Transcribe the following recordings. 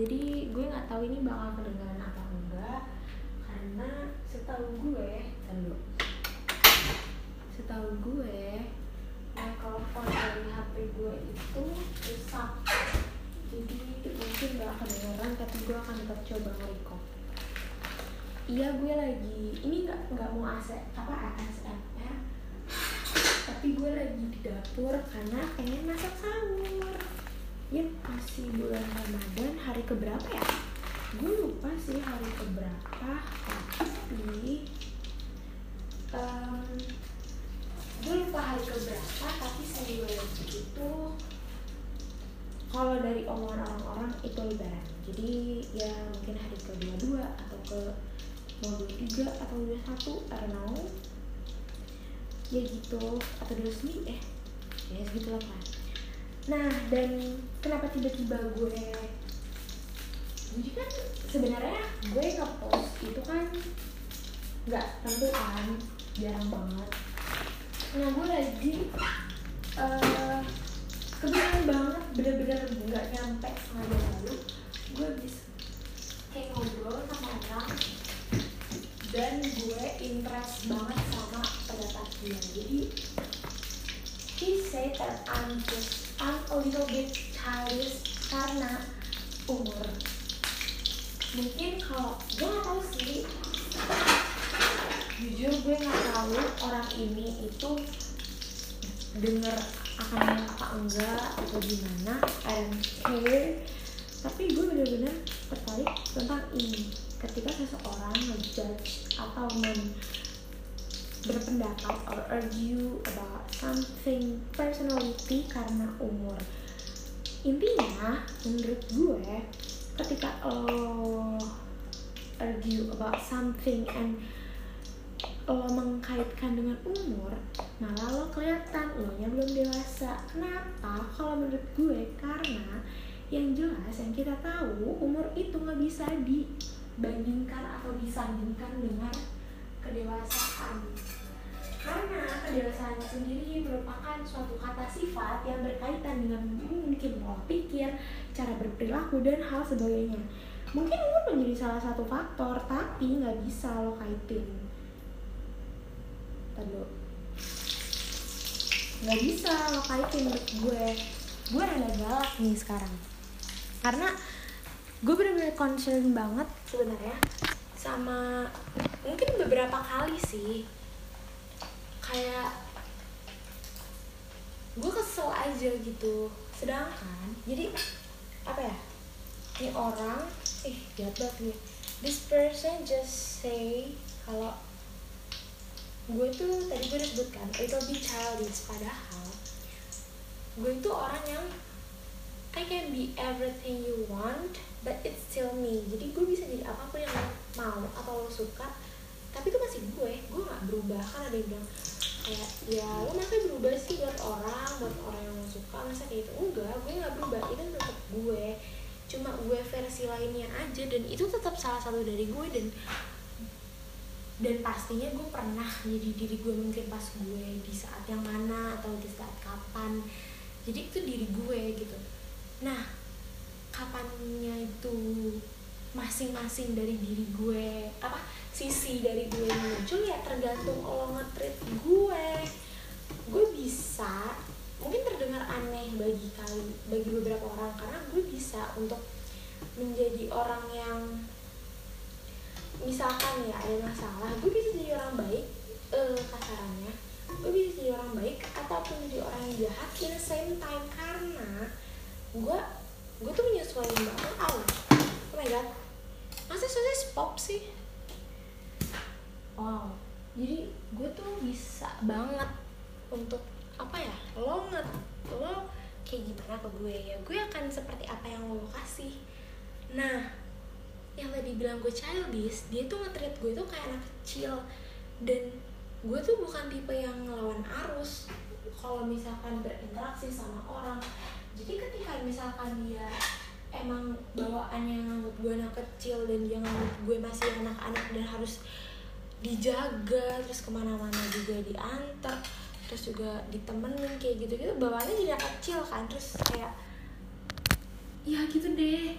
jadi gue nggak tahu ini bakal kedengaran apa enggak karena setahu gue dulu setahu gue mikrofon dari HP gue itu rusak. Jadi mungkin gak kedengaran tapi gue akan tetap coba nge-record. Iya gue lagi ini nggak nggak mau AC apa ASMR tapi gue lagi di dapur karena pengen masak sahur ya masih bulan Ramadan hari keberapa ya? Gue lupa sih hari keberapa tapi um, gue lupa hari keberapa tapi saya itu kalau dari omongan orang-orang itu lebaran. Jadi ya mungkin hari ke-22 atau ke mau 23 atau 21 I don't know. Ya gitu atau 29 eh ya segitu lah kan nah dan kenapa tiba-tiba gue jadi kan sebenarnya gue ngepost itu kan nggak tentu kan jarang banget. Nah gue lagi uh, kebetulan banget bener-bener nggak nyampe jam lalu gue bisa kayak ngobrol sama orang dan gue interest banget sama pendapat dia. Jadi he said that I'm just I'm a little bit childish karena umur. Mungkin kalau gue nggak tahu sih. Jujur gue nggak tahu orang ini itu denger akan apa enggak atau gimana. Don't care. Tapi gue bener-bener tertarik tentang ini. Ketika seseorang ngejudge atau men berpendapat or argue about something personality karena umur intinya menurut gue ketika lo argue about something and lo mengkaitkan dengan umur malah lo kelihatan lo nya belum dewasa. Kenapa? Kalau menurut gue karena yang jelas yang kita tahu umur itu nggak bisa dibandingkan atau disandingkan dengan kedewasaan karena kedewasaan sendiri merupakan suatu kata sifat yang berkaitan dengan mungkin pola pikir, cara berperilaku dan hal sebagainya. Mungkin umur menjadi salah satu faktor, tapi nggak bisa lo kaitin. Tadu. Nggak bisa lo kaitin menurut gue. Gue rada galak nih sekarang. Karena gue bener-bener concern banget sebenarnya sama mungkin beberapa kali sih kayak gue kesel aja gitu. Sedangkan jadi apa ya? Ini orang ih jahat banget nih. This person just say kalau gue tuh tadi gue udah sebutkan itu lebih childish. Padahal gue itu orang yang I can be everything you want but it's still me. Jadi gue bisa jadi apa pun yang lo mau atau lo suka tapi itu masih gue. Gue nggak berubah. Kan ada yang bilang ya lo masa berubah sih buat orang buat orang yang lo suka masa kayak gitu? Enggak gue nggak berubah itu tetap gue. Cuma gue versi lainnya aja dan itu tetap salah satu dari gue dan dan pastinya gue pernah jadi diri gue mungkin pas gue di saat yang mana atau di saat kapan. Jadi itu diri gue gitu. Nah kapannya itu masing-masing dari diri gue apa sisi dari gue muncul ya tergantung lo ngetrit gue. Gue bisa mungkin terdengar aneh bagi kali bagi beberapa orang karena gue bisa untuk menjadi orang yang misalkan ya ada masalah gue bisa jadi orang baik eh, kasarannya gue bisa jadi orang baik ataupun jadi orang yang jahat in the same time karena gue gue tuh menyesuaikan banget. Oh, oh my god. Masa sosis pop sih wow. Jadi gue tuh bisa banget untuk apa ya lo nget lo kayak gimana ke gue ya? Gue akan seperti apa yang lo kasih. Nah yang tadi bilang gue childish dia tuh nge-treat gue tuh kayak anak kecil. Dan gue tuh bukan tipe yang ngelawan arus. Kalau misalkan berinteraksi sama orang jadi ketika misalkan dia emang bawaannya nganggep gue anak kecil dan dia nganggep gue masih anak-anak dan harus dijaga terus ke mana-mana juga diantar terus juga ditemenin kayak gitu gitu bawaannya jadi anak kecil kan terus kayak ya gitu deh.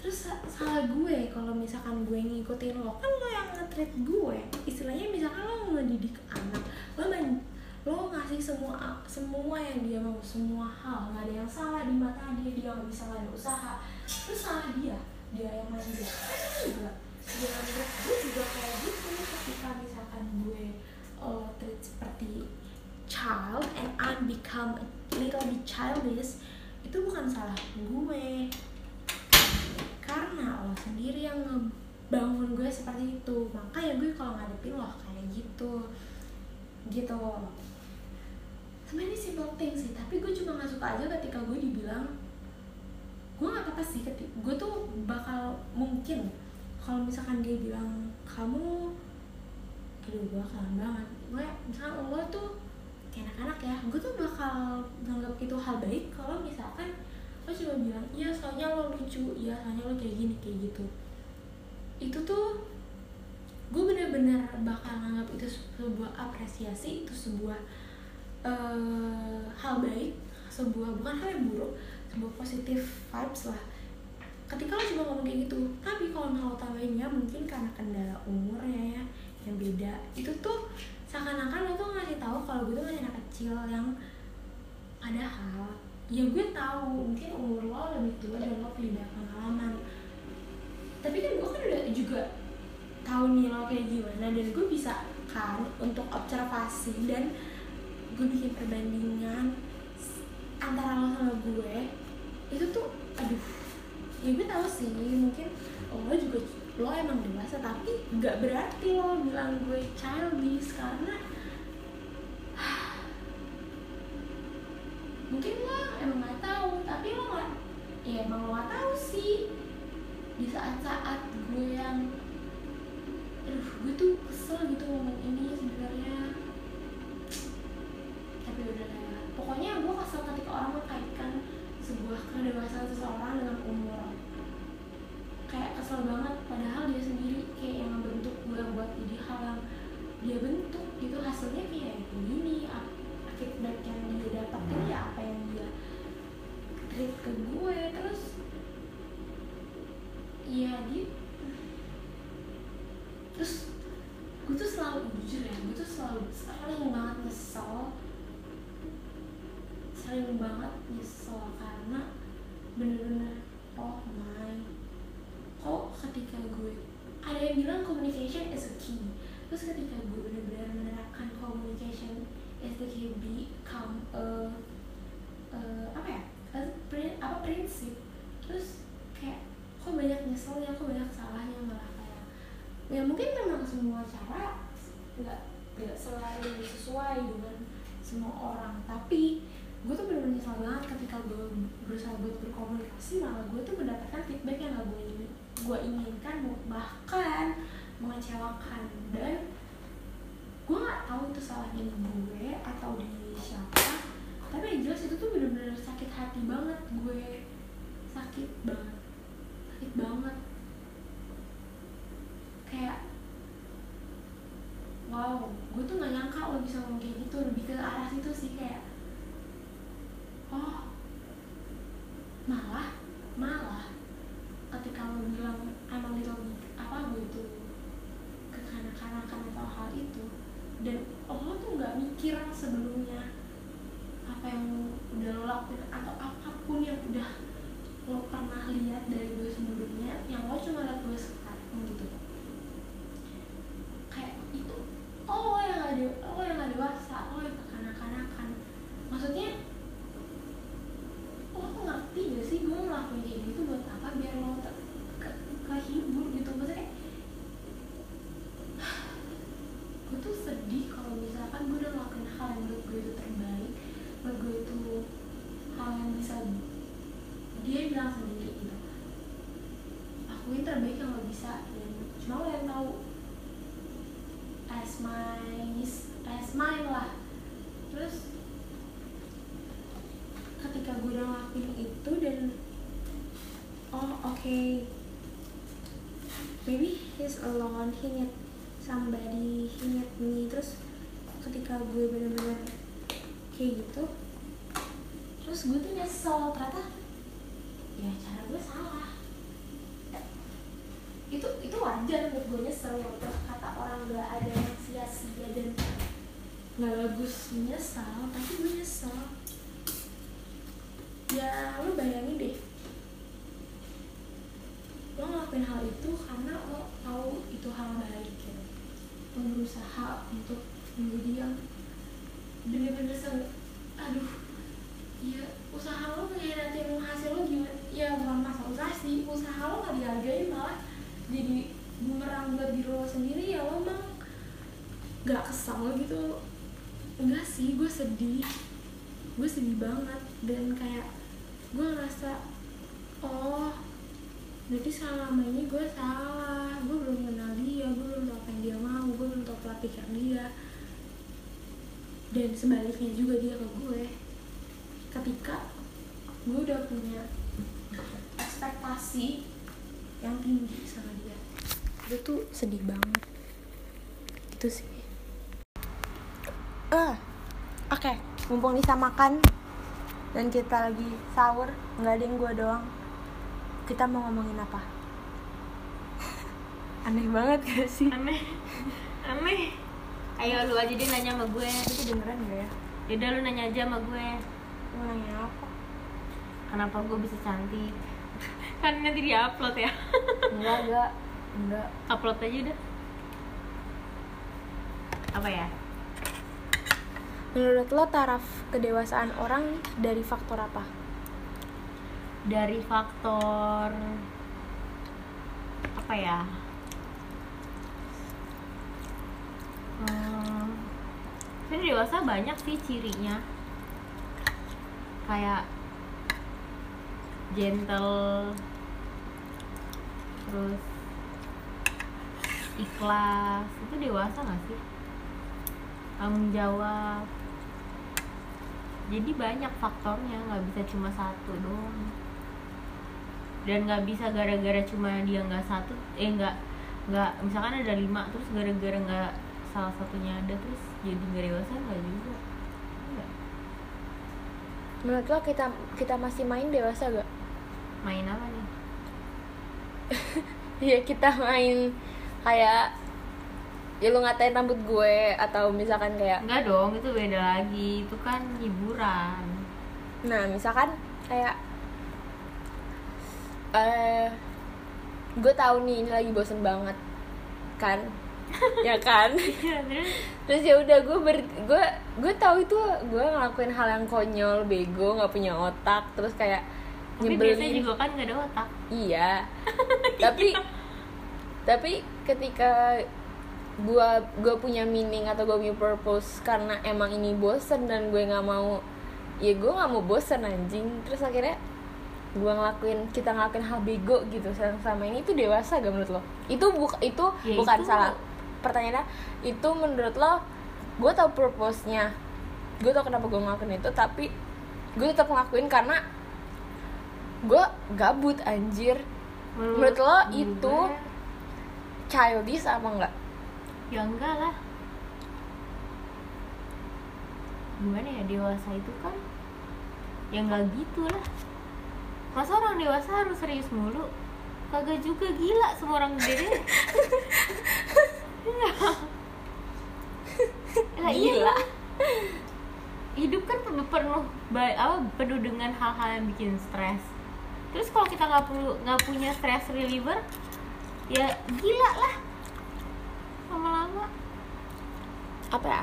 Terus salah gue kalau misalkan gue ngikutin lo kan lo yang nge gue. Istilahnya misalkan lo ngedidik anak lo main lo ngasih semua semua yang dia mau semua hal. Nggak ada yang salah di mata dia dia nggak bisa nggak usaha. Terus salah dia dia yang main dia juga dengan gue juga kayak gitu ketika misalkan gue uh, treat seperti child and I become a little bit childish itu bukan salah gue. Karena lo sendiri yang ngebangun gue seperti itu. Makanya gue kalau ngadepin lo kayak gitu. Gitu. Sebenarnya simple thing sih tapi gue cuma nggak suka aja ketika gue dibilang gue nggak apa-apa sih ketika gue tuh bakal mungkin kalau misalkan dia bilang kamu aduh gue kangen banget. Gue misalkan lo tuh kayak anak-anak ya gue tuh bakal nganggap itu hal baik kalau misalkan lo cuma bilang iya soalnya lo lucu iya soalnya lo kayak gini kayak gitu. Itu tuh gue bener-bener bakal nganggap itu sebuah apresiasi itu sebuah uh, hal baik sebuah bukan hal yang buruk sebuah positif vibes lah ketika lo cuma ngomong kayak gitu tapi kalau mau tambahinnya mungkin karena kendala umurnya ya yang beda itu tuh seakan-akan lo tuh ngasih tahu kalau gue tuh masih anak kecil yang padahal ya gue tahu mungkin umur lo lebih tua dan lo punya banyak pengalaman. Tapi kan gue kan udah juga tahu nih lo kayak gimana dan gue bisa kan untuk observasi dan gue bikin perbandingan antara lo sama gue itu tuh aduh ya gue tahu sih mungkin lo juga lo emang dewasa tapi nggak berarti lo bilang gue childish karena mungkin lo emang nggak tahu tapi lo nggak ya emang lo nggak tahu sih. Di saat-saat gue yang aduh gue tuh kesel gitu ngomong ini sebenarnya. Tapi udah lah pokoknya gue kesel kesel banget padahal dia sendiri kayak yang membentuk gue buat jadi hal yang dia bentuk itu hasilnya kayak begini feedback yang dia dapatin ya apa yang dia treat ke gue. Terus iya dia terus gue tuh selalu jujur ya gue tuh selalu sering banget nyesel. Sering banget nyesel karena bener-bener ketika gue ada yang bilang communication is a key. Terus ketika gue bener-bener menerapkan communication is the key become a, a apa ya? A, apa prinsip. Terus kayak kok banyak nyeselnya kok banyak salahnya malah kayak ya mungkin memang semua cara nggak nggak selalu sesuai dengan semua orang. Tapi gue tuh bener-bener nyesel banget ketika gue berusaha buat berkomunikasi malah gue tuh mendapatkan feedback yang gak gue gue inginkan bahkan mengecewakan. Dan gue nggak tahu itu salahnya gue atau di siapa tapi yang jelas itu tuh bener-bener sakit hati banget gue sakit banget sakit banget. Kayak wow gue tuh nggak nyangka lo bisa ngomong kayak gitu lebih ke arah situ sih kayak oh malah malah ketika lo bilang emang little apa gue itu kekanak-kanakan atau hal itu dan lo tuh nggak mikir sebelumnya apa yang udah lo lakuin atau apa pun yang udah lo pernah lihat dari gue sebelumnya yang lo cuma lihat gue sekarang gitu kayak itu oh lo yang gak de lo yang gak dewasa lo yang kekanak-kanakan maksudnya lo tuh ngerti gak sih gue ngelakuin kayak gitu buat apa biar lo ke, ke, kehibur gitu maksudnya gue tuh sedih kalau misalkan gue udah ngelakuin hal yang menurut gue itu terbaik menurut gue itu hal yang bisa dia bilang sendiri gitu aku yang terbaik yang lo bisa dan cuma lo yang tahu as my as mine lah terus ketika gue udah ngelakuin itu dan oh oke okay. maybe he's alone he need somebody he need me. Terus ketika gue bener-bener kayak gitu terus gue tuh nyesel ternyata ya cara gue salah. Wajar menurut gue nyesel terus kata orang gak ada yang sia-sia dan nggak bagus menyesal tapi gue nyesel. Ya lo bayangin deh. Lo ngelakuin hal itu karena lo itu hal baik gitu lo berusaha untuk menjadi yang bener-bener se aduh ya usaha lo mengkhianatin hasil lo gimana? Ya bukan masalah usaha sih usaha lo nggak dihargai malah jadi bumerang buat diri lo sendiri ya lo emang gak kesal gitu. Enggak sih gue sedih. Gue sedih banget dan kayak gue ngerasa oh berarti selama ini gue salah gue belum kenal dia gue belum tahu apa yang dia mau gue belum tahu pola pikir dia dan sebaliknya juga dia ke gue. Ketika gue udah punya ekspektasi yang tinggi sama dia. Itu tuh sedih banget. Itu sih. Eh oke mumpung bisa makan dan kita lagi sahur nggak ada yang gue doang. Kita mau ngomongin apa? Aneh banget gak sih? Aneh aneh. Ayo lu aja deh nanya sama gue. Itu beneran gak ya? Yaudah lu nanya aja sama gue. Mau nanya apa? Kenapa gue bisa cantik? Kan nanti di upload ya. Enggak enggak. Enggak. Upload aja udah. Apa ya? Menurut lo taraf kedewasaan orang dari faktor apa? Dari faktor apa ya sebenarnya dewasa banyak sih cirinya. Kayak gentle terus ikhlas. Itu dewasa gak sih? Tanggung jawab. Jadi banyak faktornya nggak bisa cuma satu doang. Dan nggak bisa gara-gara cuma dia nggak satu eh nggak nggak misalkan ada lima terus gara-gara nggak salah satunya ada terus jadi nggak dewasa nggak juga Nggak. menurut lo kita kita masih main dewasa gak main apa nih Iya kita main kayak ya lu ngatain rambut gue atau misalkan kayak Enggak dong, itu beda lagi. Itu kan hiburan. nah misalkan kayak eh gue tahu nih ini lagi bosen banget kan ya kan? Iya, terus? Ya udah gue ber gue gue tahu itu gue ngelakuin hal yang konyol bego nggak punya otak terus kayak tapi biasanya nyebelin juga kan nggak ada otak. iya. Tapi tapi ketika gua gua punya meaning atau gua punya purpose karena emang ini bosen dan gue nggak mau ya gue nggak mau bosen anjing. Terus akhirnya gua ngelakuin kita ngelakuin hal bego gitu selama selama ini. Itu dewasa gak menurut lo? Itu buk itu Ya, bukan itu- salah pertanyaannya itu menurut lo gue tau purpose nya gue tau kenapa gue ngelakuin itu tapi gue tetap ngelakuin karena gue gabut anjir Menurut lo gue, itu childish apa enggak ya enggak lah. Gimana ya dewasa itu kan ya enggak gitu lah. Masa orang dewasa harus serius mulu? Kagak juga gila semua orang gede. deh. Iya. Lah, iya Gila. hidup kan penuh penuh ba- apa penuh dengan hal-hal yang bikin stres. Terus kalau kita nggak perlu nggak punya stress reliever ya gila lah. Lama-lama. Apa ya?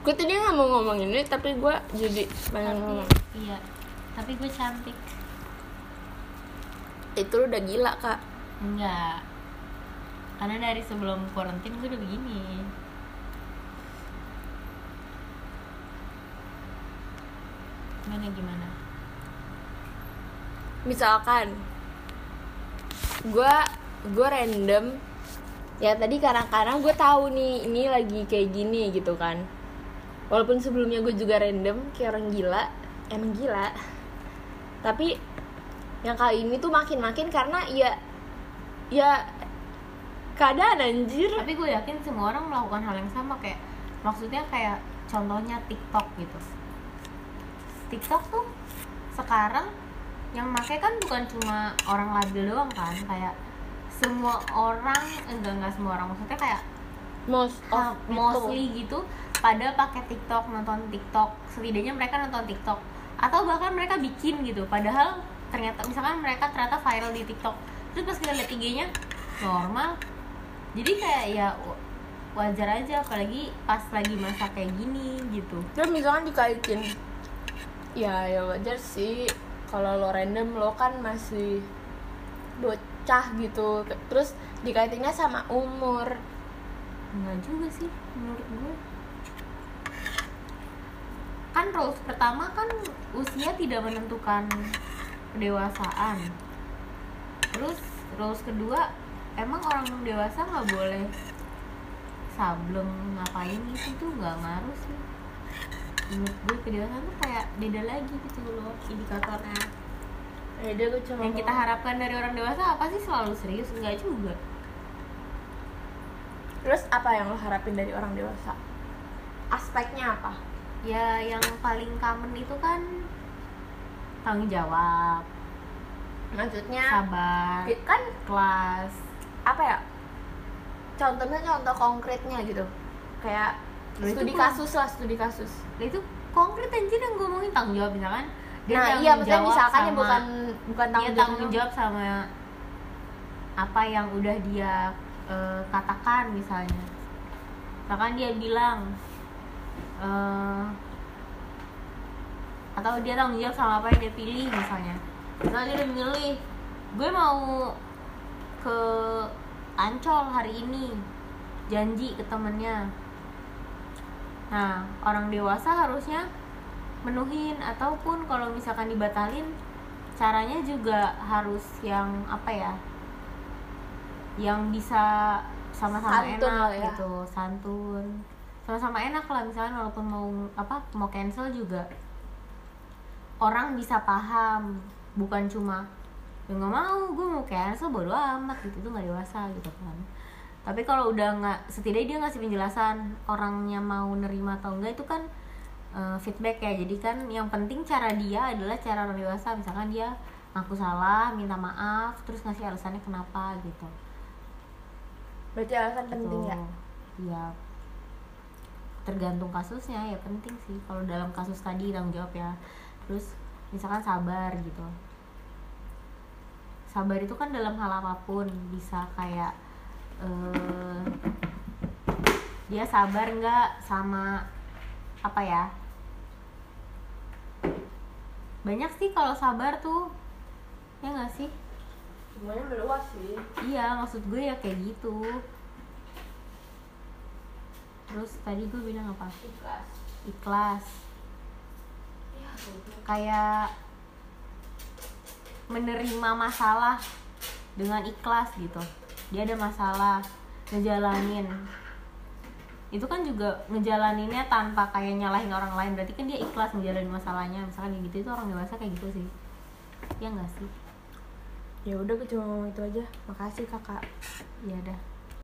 Gue tadi nggak mau ngomong ini tapi gue jadi pengen ngomong. iya. Tapi gue cantik. Itu udah gila kak. Enggak karena dari sebelum quarantine gue udah begini. Gimana gimana? Misalkan gue gue random. Ya tadi kadang-kadang gue tahu nih ini lagi kayak gini gitu kan. Walaupun sebelumnya gue juga random kayak orang gila. Emang gila. Tapi yang kali ini tuh makin-makin karena ya ya keadaan anjir. Tapi gue yakin semua orang melakukan hal yang sama kayak maksudnya kayak contohnya TikTok gitu. TikTok tuh sekarang yang make kan bukan cuma orang labil doang kan kayak semua orang enggak enggak semua orang maksudnya kayak most uh, mostly gitu pada pakai TikTok nonton TikTok setidaknya mereka nonton TikTok. Atau bahkan mereka bikin gitu padahal ternyata misalkan mereka ternyata viral di TikTok. Terus pas kita lihat IG-nya normal jadi kayak ya wajar aja apalagi pas lagi masa kayak gini gitu. Terus misalkan dikaitin ya ya wajar sih. Kalau lo random lo kan masih bocah gitu. Terus dikaitinnya sama umur. Enggak juga sih menurut gue. Kan rules pertama kan usia tidak menentukan kedewasaan. Terus rules kedua emang orang dewasa nggak boleh sableng ngapain itu tuh nggak ngaruh sih. Menurut gue kedewasaan tuh kayak beda lagi gitu loh indikatornya. Ya dia gue cuma yang kita harapkan dari orang dewasa apa sih? Selalu serius? Enggak juga. Terus apa yang lo harapin dari orang dewasa? Aspeknya apa? Ya yang paling common itu kan tanggung jawab. Maksudnya sabar. Kan kelas apa ya contohnya contoh konkretnya gitu. Kayak Nah, studi kasus lah studi kasus. Nah, itu konkret anjir yang gue ngomongin tanggung jawab misalkan dia nah tanggung iya maksudnya misalkan ya sama- bukan bukan dia tanggung tanggung jawab sama apa yang udah dia eh, katakan misalnya. Misalkan dia bilang eh, atau dia tanggung jawab sama apa yang dia pilih misalnya. Misalnya dia udah milih gue mau ke Ancol hari ini. Janji ke temennya. Nah orang dewasa harusnya menuhin ataupun kalau misalkan dibatalin caranya juga harus yang apa ya? Yang bisa sama-sama Santun enak ya. gitu santun. Sama-sama enak lah misalnya walaupun mau apa mau cancel juga. Orang bisa paham bukan cuma ya nggak mau gue mau cancel bodo amat gitu. Itu nggak dewasa gitu kan. Tapi kalau udah nggak setidaknya dia ngasih penjelasan orangnya mau nerima atau enggak itu kan eh, feedback ya. Jadi kan yang penting cara dia adalah cara orang dewasa. Misalkan dia ngaku salah minta maaf terus ngasih alasannya kenapa gitu. Berarti alasan penting ya. Iya. tergantung kasusnya ya penting sih. Kalau dalam kasus tadi tanggung jawab ya. Terus misalkan sabar gitu sabar itu kan dalam hal apa pun bisa kayak eh, dia sabar nggak sama apa ya banyak sih kalau sabar tuh ya nggak sih semuanya meluas sih Iya, maksud gue ya kayak gitu. Terus tadi gue bilang apa? ikhlas Ikhlas. ya Kayak menerima masalah dengan ikhlas gitu. Dia ada masalah, ngejalanin. Itu kan juga ngejalaninnya tanpa kayak nyalahin orang lain. Berarti kan dia ikhlas ngejalanin masalahnya. Misalkan kayak gitu itu orang dewasa kayak gitu sih. Ya enggak sih? ya udah gue cuma ngomong itu aja makasih kakak Ya udah.